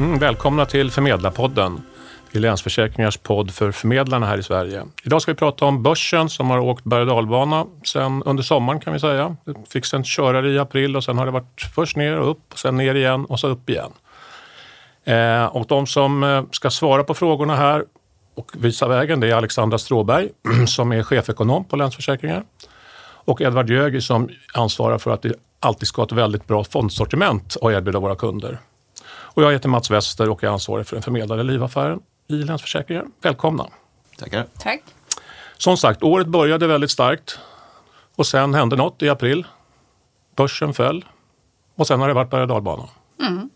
Mm, välkomna till Förmedlarpodden. Det är Länsförsäkringars podd för förmedlarna här i Sverige. Idag ska vi prata om börsen som har åkt berg och dalbana sen under sommaren kan vi säga. Det fick en körare i april och sen har det varit först ner och upp, sen ner igen och så upp igen. Eh, och de som eh, ska svara på frågorna här och visa vägen det är Alexandra Stråberg som är chefekonom på Länsförsäkringar och Edvard Jögi som ansvarar för att vi alltid ska ha ett väldigt bra fondsortiment att erbjuda våra kunder. Och jag heter Mats Wester och är ansvarig för den förmedlade livaffären i Länsförsäkringar. Välkomna! Tackar. Tack. Som sagt, året började väldigt starkt och sen hände något i april. Börsen föll och sen har det varit berg och. Mm.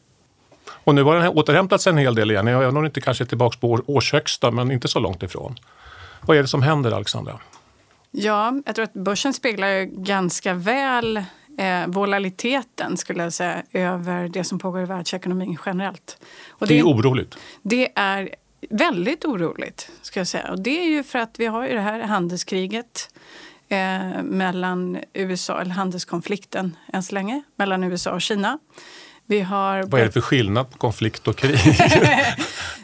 Och nu har den återhämtat sig en hel del igen. Jag är nog inte kanske tillbaka på årshögsta, men inte så långt ifrån. Vad är det som händer, Alexandra? Ja, jag tror att börsen speglar ganska väl eh, volatiliteten skulle jag säga, över det som pågår i världsekonomin generellt. Det, det är oroligt? Det är väldigt oroligt, ska jag säga. Och det är ju för att vi har ju det här handelskriget eh, mellan USA, eller handelskonflikten än så länge, mellan USA och Kina. Vi har... Vad är det för skillnad på konflikt och krig?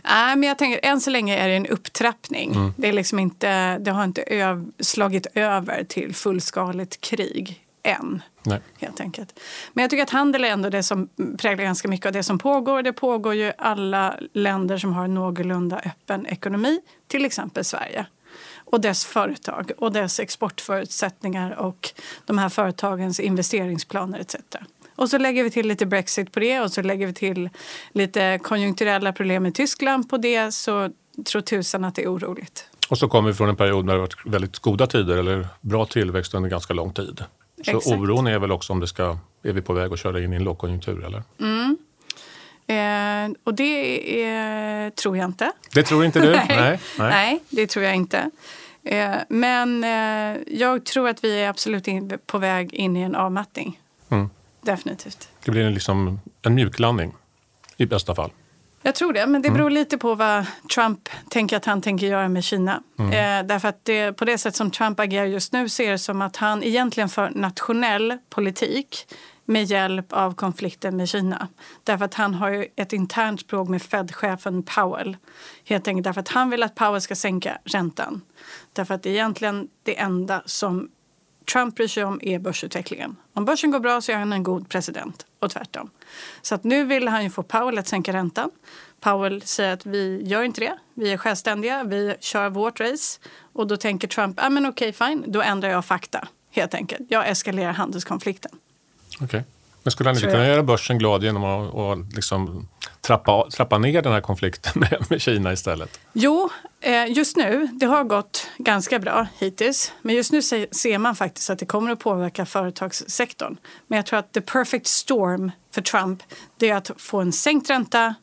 Nej, men jag tänker, än så länge är det en upptrappning. Mm. Det, är liksom inte, det har inte öv, slagit över till fullskaligt krig än. Nej. Helt enkelt. Men jag tycker att handel är ändå det som präglar ganska mycket av det som pågår. Det pågår ju alla länder som har en någorlunda öppen ekonomi, till exempel Sverige och dess företag och dess exportförutsättningar och de här företagens investeringsplaner etc. Och så lägger vi till lite Brexit på det och så lägger vi till lite konjunkturella problem i Tyskland på det så tror tusan att det är oroligt. Och så kommer vi från en period när det varit väldigt goda tider eller bra tillväxt under ganska lång tid. Så Exakt. oron är väl också om det ska, är vi på väg att köra in i en lågkonjunktur eller? Mm. Eh, och det är, tror jag inte. Det tror inte du? nej. Nej, nej. nej, det tror jag inte. Eh, men eh, jag tror att vi är absolut in, på väg in i en avmattning. Mm. Definitivt. Det blir en, liksom en mjuklandning i bästa fall. Jag tror det, men det beror mm. lite på vad Trump tänker att han tänker göra med Kina. Mm. Eh, därför att det, på det sätt som Trump agerar just nu ser det som att han egentligen för nationell politik med hjälp av konflikten med Kina. Därför att han har ju ett internt språk med Fed-chefen Powell. Helt enkelt därför att han vill att Powell ska sänka räntan. Därför att det är egentligen det enda som Trump bryr sig om är börsutvecklingen. Om börsen går bra så är han en god president och tvärtom. Så att nu vill han ju få Powell att sänka räntan. Powell säger att vi gör inte det. Vi är självständiga, vi kör vårt race. Och då tänker Trump, ah, men okej okay, fine, då ändrar jag fakta helt enkelt. Jag eskalerar handelskonflikten. Okej. Okay. Men skulle han inte kunna göra börsen glad genom att och liksom trappa, trappa ner den här konflikten med, med Kina istället? Jo, eh, just nu, det har gått ganska bra hittills. Men just nu ser man faktiskt att det kommer att påverka företagssektorn. Men jag tror att the perfect storm för Trump det är att få en sänkt ränta,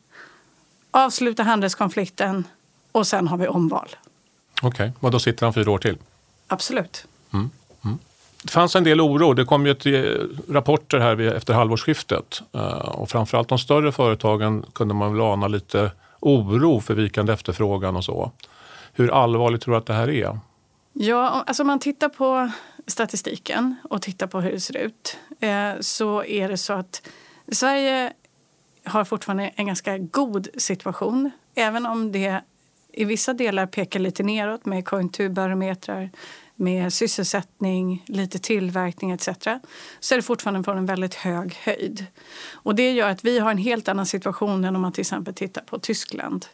avsluta handelskonflikten och sen har vi omval. Okej, okay. och då sitter han fyra år till? Absolut. Mm. Det fanns en del oro. Det kom ju eh, rapporter här efter halvårsskiftet eh, och framförallt de större företagen kunde man väl ana lite oro för vikande efterfrågan och så. Hur allvarligt tror du att det här är? Ja, alltså om man tittar på statistiken och tittar på hur det ser ut eh, så är det så att Sverige har fortfarande en ganska god situation. Även om det i vissa delar pekar lite neråt med konjunkturbarometrar med sysselsättning, lite tillverkning etc. så är det fortfarande på en väldigt hög höjd. Och det gör att vi har en helt annan situation än om man till exempel tittar på Tyskland.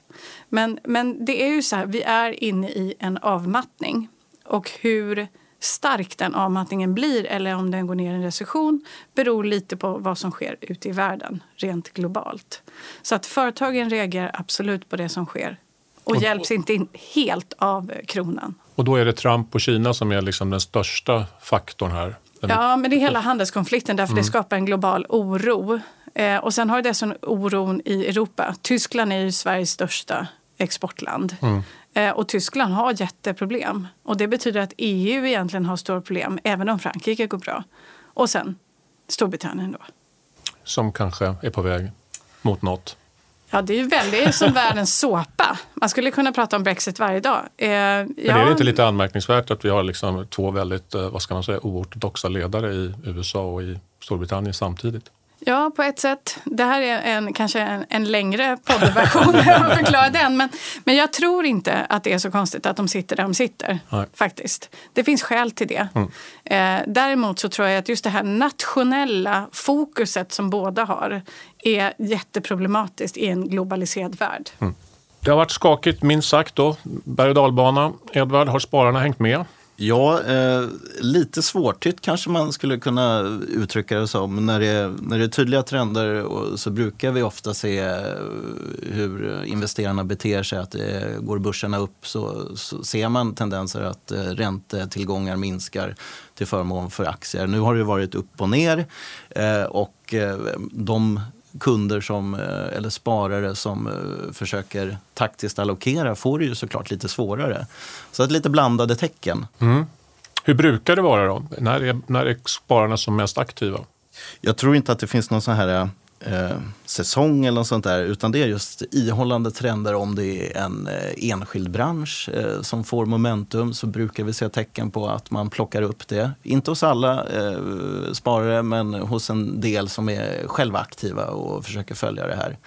Men, men det är ju så här, vi är inne i en avmattning. Och hur stark den avmattningen blir eller om den går ner i en recession beror lite på vad som sker ute i världen, rent globalt. Så att företagen reagerar absolut på det som sker och, och hjälps inte in helt av kronan. Och då är det Trump och Kina som är liksom den största faktorn här? Ja, men det är hela handelskonflikten därför mm. det skapar en global oro. Eh, och sen har det dessutom oron i Europa. Tyskland är ju Sveriges största exportland. Mm. Eh, och Tyskland har jätteproblem. Och det betyder att EU egentligen har stora problem, även om Frankrike går bra. Och sen Storbritannien då. Som kanske är på väg mot något. Ja, det är ju väldigt som världens såpa. Man skulle kunna prata om Brexit varje dag. Eh, ja. Men är det inte lite anmärkningsvärt att vi har liksom två väldigt eh, vad ska man säga, oortodoxa ledare i USA och i Storbritannien samtidigt? Ja, på ett sätt. Det här är en, kanske en, en längre poddversion att förklara den. Men, men jag tror inte att det är så konstigt att de sitter där de sitter. Nej. faktiskt. Det finns skäl till det. Mm. Eh, däremot så tror jag att just det här nationella fokuset som båda har är jätteproblematiskt i en globaliserad värld. Mm. Det har varit skakigt minst sagt då. Berg och dalbana. Edvard, har spararna hängt med? Ja, eh, lite svårtytt kanske man skulle kunna uttrycka det som. När det, när det är tydliga trender så brukar vi ofta se eh, hur investerarna beter sig. Att det går börserna upp så, så ser man tendenser att eh, räntetillgångar minskar till förmån för aktier. Nu har det varit upp och ner eh, och eh, de kunder som, eh, eller sparare som eh, försöker taktiskt allokera får det ju såklart lite svårare. Så att lite blandade tecken. Mm. Hur brukar det vara då? När är, när är spararna som mest aktiva? Jag tror inte att det finns någon sån här eh, säsong eller något sånt där. Utan det är just ihållande trender. Om det är en eh, enskild bransch eh, som får momentum så brukar vi se tecken på att man plockar upp det. Inte hos alla eh, sparare men hos en del som är själva aktiva och försöker följa det här.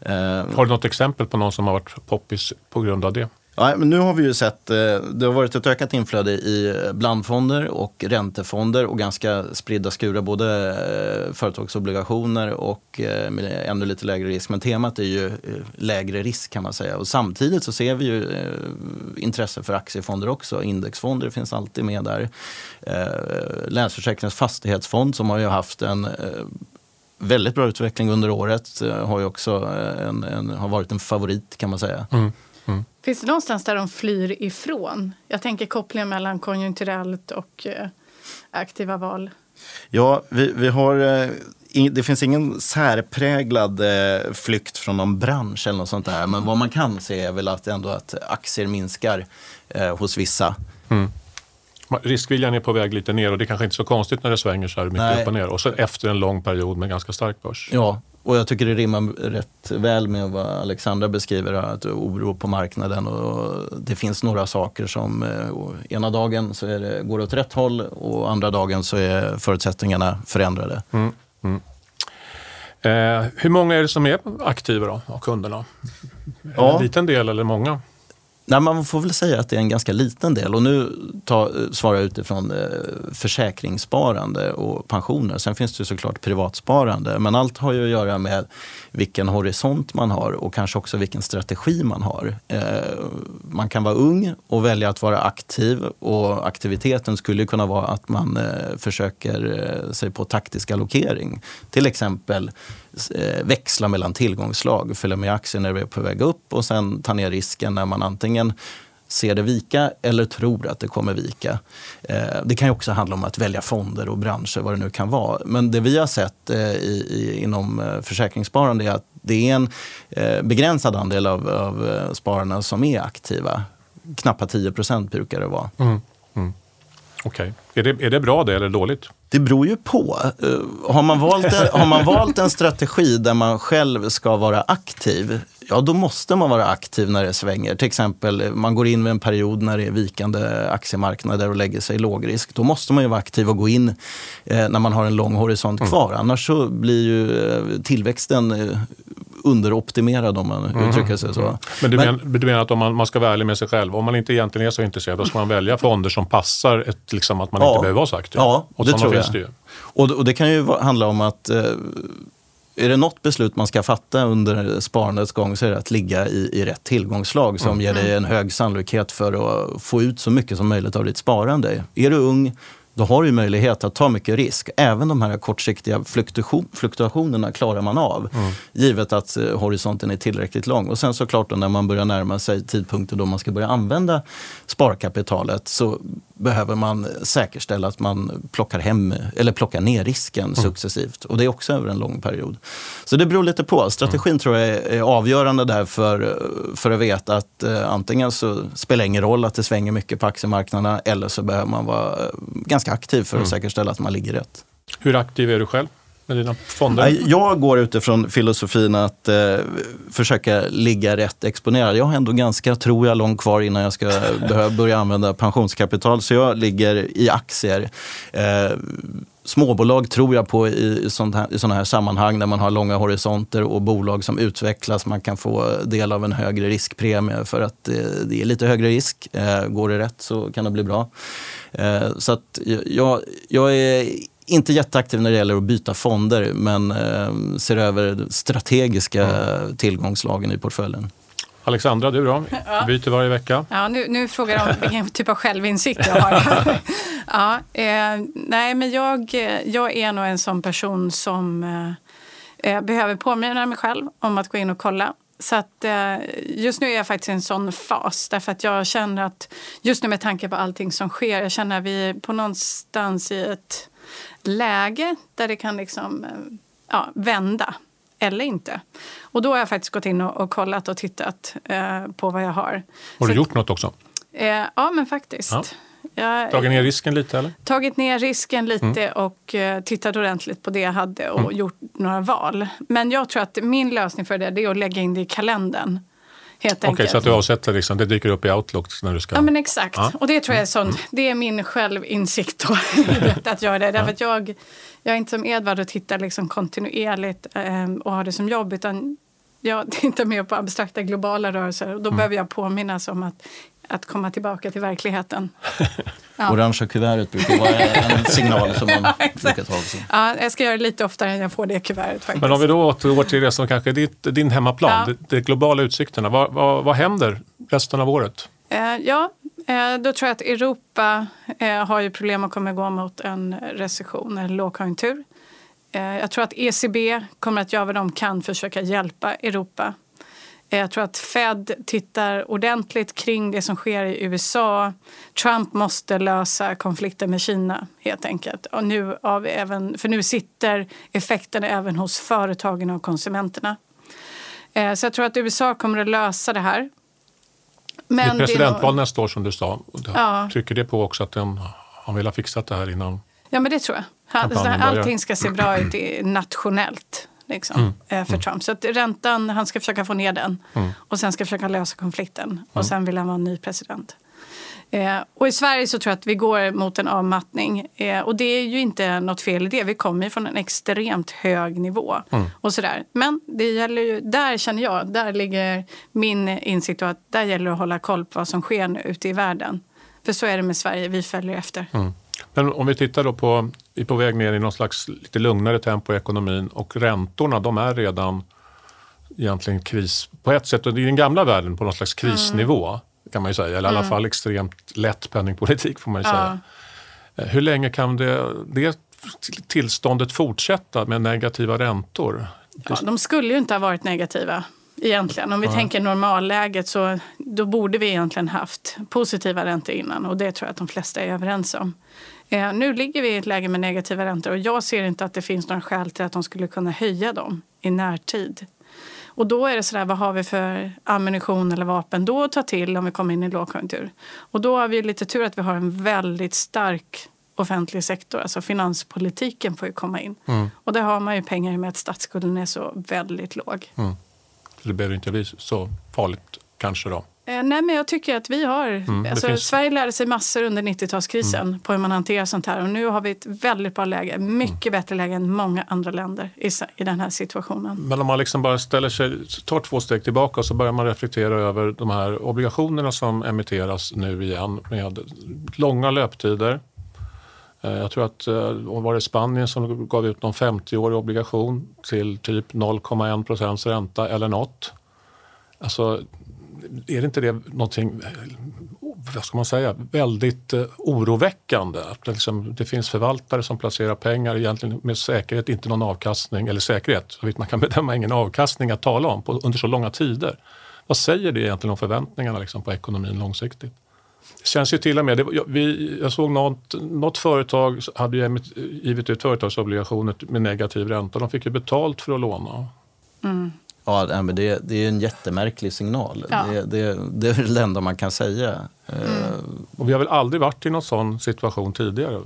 Eh, har du något exempel på någon som har varit poppis på grund av det? Ja, men nu har vi ju sett, eh, det har varit ett ökat inflöde i blandfonder och räntefonder och ganska spridda skurar, både eh, företagsobligationer och eh, med ännu lite lägre risk. Men temat är ju lägre risk kan man säga. Och samtidigt så ser vi ju intresse för aktiefonder också. Indexfonder finns alltid med där. Länsförsäkringens fastighetsfond som har ju haft en väldigt bra utveckling under året har ju också en, en, har varit en favorit kan man säga. Mm. Finns det någonstans där de flyr ifrån? Jag tänker kopplingen mellan konjunkturellt och eh, aktiva val. Ja, vi, vi har... Eh, det finns ingen särpräglad eh, flykt från någon bransch eller något sånt där. Men vad man kan se är väl att, ändå att aktier minskar eh, hos vissa. Mm. Riskviljan är på väg lite ner och det är kanske inte så konstigt när det svänger så här mycket Nej. upp och ner. Och så efter en lång period med ganska stark börs. Ja, och jag tycker det rimmar rätt väl med vad Alexandra beskriver, att oro på marknaden. Och det finns några saker som eh, ena dagen så det, går det åt rätt håll och andra dagen så är förutsättningarna förändrade. Mm, mm. Eh, hur många är det som är aktiva då, av kunderna? Ja. En liten del eller många? Nej, man får väl säga att det är en ganska liten del. Och nu ta, svarar jag utifrån eh, försäkringssparande och pensioner. Sen finns det såklart privatsparande. Men allt har ju att göra med vilken horisont man har och kanske också vilken strategi man har. Eh, man kan vara ung och välja att vara aktiv och aktiviteten skulle kunna vara att man eh, försöker sig på taktisk allokering. Till exempel Eh, växla mellan tillgångslag, följa med aktien när det är på väg upp och sen ta ner risken när man antingen ser det vika eller tror att det kommer vika. Eh, det kan ju också handla om att välja fonder och branscher, vad det nu kan vara. Men det vi har sett eh, i, i, inom försäkringssparande är att det är en begränsad andel av, av spararna som är aktiva. Knappt 10 procent brukar det vara. Mm. Mm. Okej. Okay. Är, det, är det bra det eller dåligt? Det beror ju på. Uh, har, man valt en, har man valt en strategi där man själv ska vara aktiv, ja då måste man vara aktiv när det svänger. Till exempel, man går in med en period när det är vikande aktiemarknader och lägger sig i lågrisk. Då måste man ju vara aktiv och gå in eh, när man har en lång horisont kvar. Mm. Annars så blir ju eh, tillväxten eh, underoptimerad om man mm. uttrycker sig så. Mm. Men du, Men, men, du menar att om man, man, ska vara ärlig med sig själv, om man inte egentligen är så intresserad, då ska man välja fonder som passar ett, liksom att man ja, inte behöver vara så aktiv? Ja, och det tror jag. Det och, och, det kan ju handla om att eh, är det något beslut man ska fatta under sparandets gång så är det att ligga i, i rätt tillgångslag som mm. ger dig en hög sannolikhet för att få ut så mycket som möjligt av ditt sparande. Är du ung, då har du möjlighet att ta mycket risk. Även de här kortsiktiga fluktuation, fluktuationerna klarar man av. Mm. Givet att eh, horisonten är tillräckligt lång. Och sen såklart då, när man börjar närma sig tidpunkten då man ska börja använda sparkapitalet så behöver man säkerställa att man plockar, hem, eller plockar ner risken mm. successivt. Och det är också över en lång period. Så det beror lite på. Strategin mm. tror jag är avgörande där för, för att veta att eh, antingen så spelar det ingen roll att det svänger mycket på aktiemarknaderna eller så behöver man vara eh, ganska aktiv för att mm. säkerställa att man ligger rätt. Hur aktiv är du själv? Med dina fonder? Jag går utifrån filosofin att eh, försöka ligga rätt exponerad. Jag har ändå ganska, tror jag, långt kvar innan jag ska behöva börja använda pensionskapital. Så jag ligger i aktier. Eh, småbolag tror jag på i, i sådana här, här, sammanhang där man har långa horisonter och bolag som utvecklas. Man kan få del av en högre riskpremie för att det, det är lite högre risk. Eh, går det rätt så kan det bli bra. Eh, så att jag, jag är inte jätteaktiv när det gäller att byta fonder men eh, ser över strategiska mm. tillgångslagen i portföljen. Alexandra, du då? Ja. Byter varje vecka. Ja, nu, nu frågar de vilken typ av självinsikt jag har. ja, eh, nej, men jag, jag är nog en sån person som eh, eh, behöver påminna mig själv om att gå in och kolla. Så att, eh, just nu är jag faktiskt i en sån fas därför att jag känner att just nu med tanke på allting som sker, jag känner att vi är på någonstans i ett läge där det kan liksom, eh, ja, vända eller inte. Och då har jag faktiskt gått in och, och kollat och tittat eh, på vad jag har. Har du Så, gjort något också? Eh, ja, men faktiskt. Ja. Jag, tagit ner risken lite? eller? Tagit ner risken lite mm. och uh, tittat ordentligt på det jag hade och mm. gjort några val. Men jag tror att min lösning för det, det är att lägga in det i kalendern. Okej, okay, så att du avsätter liksom, det dyker upp i Outlook när du ska... Ja, men exakt. Ja. Och det tror jag är sånt, mm. det är min självinsikt då, att göra det. Därför att jag, jag är inte som Edvard och tittar liksom kontinuerligt eh, och har det som jobb, utan jag tittar mer på abstrakta globala rörelser och då mm. behöver jag påminnas om att att komma tillbaka till verkligheten. Ja. Orangea kuvertet brukar vara en signal som man ja, brukar ta sig. Ja, jag ska göra det lite oftare än jag får det kuvertet. Faktiskt. Men om vi då återgår till det som kanske är ditt, din hemmaplan, ja. de, de globala utsikterna. Vad, vad, vad händer resten av året? Eh, ja, eh, då tror jag att Europa eh, har ju problem att komma igång mot en recession, en lågkonjunktur. Eh, jag tror att ECB kommer att göra vad de kan för att försöka hjälpa Europa jag tror att Fed tittar ordentligt kring det som sker i USA. Trump måste lösa konflikten med Kina helt enkelt. Och nu av även, för nu sitter effekten även hos företagen och konsumenterna. Eh, så jag tror att USA kommer att lösa det här. Men det är presidentval nästa år som du sa. Ja. Trycker det på också att den, han vill ha fixat det här innan Ja, men det tror jag. Allting ska se bra ut nationellt liksom, mm. Eh, för mm. Trump. Så att räntan, han ska försöka få ner den mm. och sen ska försöka lösa konflikten. Och mm. sen vill han vara ny president. Eh, och i Sverige så tror jag att vi går mot en avmattning. Eh, och det är ju inte något fel i det. Vi kommer från en extremt hög nivå. Mm. Och sådär. Men det gäller ju, där känner jag, där ligger min insikt att där gäller det att hålla koll på vad som sker nu ute i världen. För så är det med Sverige, vi följer efter. Mm. Men om vi tittar då på, vi är på väg ner i någon slags lite lugnare tempo i ekonomin och räntorna de är redan egentligen kris, på ett sätt, och i den gamla världen på någon slags krisnivå mm. kan man ju säga, eller i alla mm. fall extremt lätt penningpolitik får man ju ja. säga. Eh, hur länge kan det, det tillståndet fortsätta med negativa räntor? Ja, de skulle ju inte ha varit negativa egentligen. Om vi ja. tänker normalläget så då borde vi egentligen haft positiva räntor innan och det tror jag att de flesta är överens om. Eh, nu ligger vi i ett läge med negativa räntor och jag ser inte att det finns några skäl till att de skulle kunna höja dem i närtid. Och då är det sådär, vad har vi för ammunition eller vapen då att ta till om vi kommer in i lågkonjunktur? Och då har vi lite tur att vi har en väldigt stark offentlig sektor, alltså finanspolitiken får ju komma in. Mm. Och där har man ju pengar i med att statsskulden är så väldigt låg. Mm. Så det behöver inte bli så farligt kanske då? Eh, nej, men jag tycker att vi har... Mm, alltså, finns... Sverige lärde sig massor under 90-talskrisen mm. på hur man hanterar sånt här. Och nu har vi ett väldigt bra läge, mycket mm. bättre läge än många andra länder i, i den här situationen. Men om man liksom bara ställer sig, tar två steg tillbaka och så börjar man reflektera över de här obligationerna som emitteras nu igen med långa löptider. Eh, jag tror att eh, var det Spanien som gav ut någon 50-årig obligation till typ 0,1 procents ränta eller något. Alltså, är det inte det någonting, vad ska man säga, väldigt eh, oroväckande? Att det, liksom, det finns förvaltare som placerar pengar egentligen med säkerhet inte någon avkastning, eller säkerhet, så vitt man kan bedöma ingen avkastning att tala om på, under så långa tider. Vad säger det egentligen om förväntningarna liksom, på ekonomin långsiktigt? Det känns ju till och med, det, jag, vi, jag såg något, något företag hade givit ut företagsobligationer med negativ ränta. De fick ju betalt för att låna. Mm. Ja, men det, det är en jättemärklig signal. Ja. Det, det, det, är det enda man kan säga. Mm. Och vi har väl aldrig varit i någon sån situation tidigare?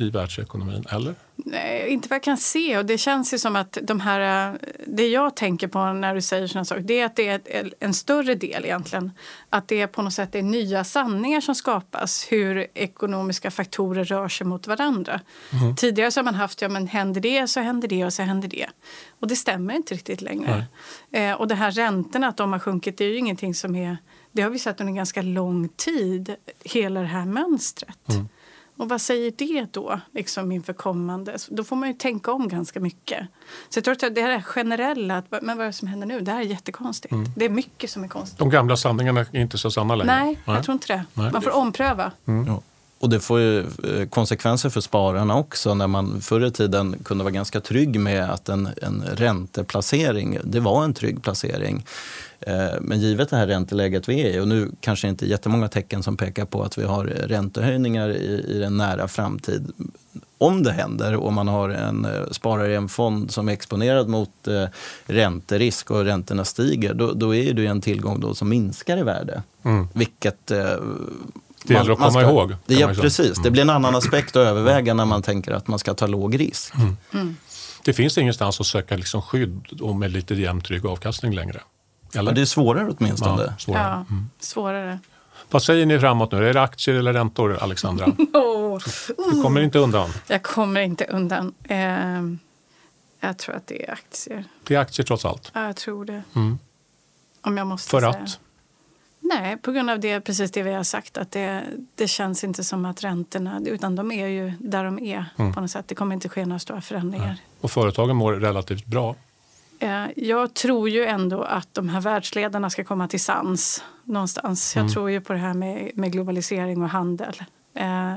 I världsekonomin, eller? Nej, inte vad jag kan se. Och det känns ju som att de här, det jag tänker på när du säger sådana saker, det är att det är en större del egentligen. Att det är på något sätt är nya sanningar som skapas, hur ekonomiska faktorer rör sig mot varandra. Mm. Tidigare så har man haft, ja men händer det så händer det och så händer det. Och det stämmer inte riktigt längre. Eh, och det här räntorna, att de har sjunkit, det är ju ingenting som är, det har vi sett under ganska lång tid, hela det här mönstret. Mm. Och vad säger det då liksom inför kommande? Då får man ju tänka om ganska mycket. Så jag tror att det här generella, att, men vad är det som händer nu? Det här är jättekonstigt. Mm. Det är mycket som är konstigt. De gamla sanningarna är inte så sanna längre? Nej, Nej. jag tror inte det. Nej. Man får ompröva. Mm. Ja. Och det får ju eh, konsekvenser för spararna också när man förr i tiden kunde vara ganska trygg med att en, en ränteplacering, det var en trygg placering. Eh, men givet det här ränteläget vi är i och nu kanske inte jättemånga tecken som pekar på att vi har räntehöjningar i, i en nära framtid. Om det händer och man har en eh, sparare i en fond som är exponerad mot eh, ränterisk och räntorna stiger, då, då är det en tillgång då som minskar i värde. Mm. Vilket eh, det gäller att komma ska, ihåg. Det, ja, precis. Mm. Det blir en annan aspekt att överväga när man tänker att man ska ta låg risk. Mm. Mm. Det finns ingenstans att söka liksom skydd och med lite jämn trygg avkastning längre. Eller? Ja, det är svårare åtminstone. Ja, svårare. Ja, mm. svårare. Vad säger ni framåt nu? Är det aktier eller räntor, Alexandra? Du kommer inte undan. Jag kommer inte undan. Eh, jag tror att det är aktier. Det är aktier trots allt? Ja, jag tror det. Mm. Om jag måste För säga. att? Nej, på grund av det, precis det vi har sagt. Att det, det känns inte som att räntorna, utan de är ju där de är mm. på något sätt. Det kommer inte ske några stora förändringar. Ja. Och företagen mår relativt bra? Eh, jag tror ju ändå att de här världsledarna ska komma till sans någonstans. Jag mm. tror ju på det här med, med globalisering och handel. Eh,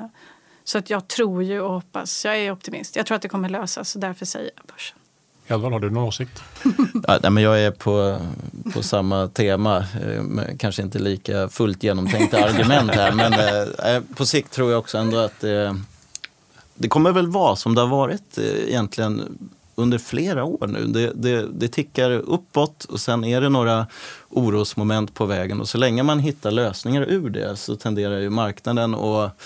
så att jag tror ju och hoppas, jag är optimist. Jag tror att det kommer lösas därför säger jag börsen. Edvard, har du någon åsikt? ja, nej, men jag är på, på samma tema, eh, kanske inte lika fullt genomtänkta argument här. Men eh, eh, på sikt tror jag också ändå att det, det kommer väl vara som det har varit egentligen under flera år nu. Det, det, det tickar uppåt och sen är det några orosmoment på vägen. Och så länge man hittar lösningar ur det så tenderar ju marknaden att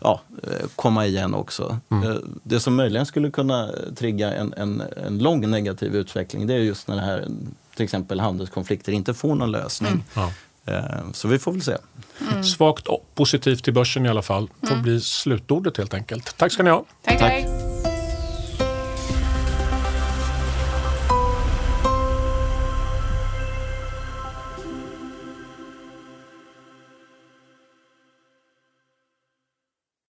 ja, eh, komma igen också. Mm. Eh, det som möjligen skulle kunna trigga en, en, en lång negativ utveckling det är just när det här, till exempel handelskonflikter inte får någon lösning. Mm. Ja. Eh, så vi får väl se. Mm. Svagt positivt till börsen i alla fall. får mm. bli slutordet helt enkelt. Tack ska ni ha. Tack. Tack.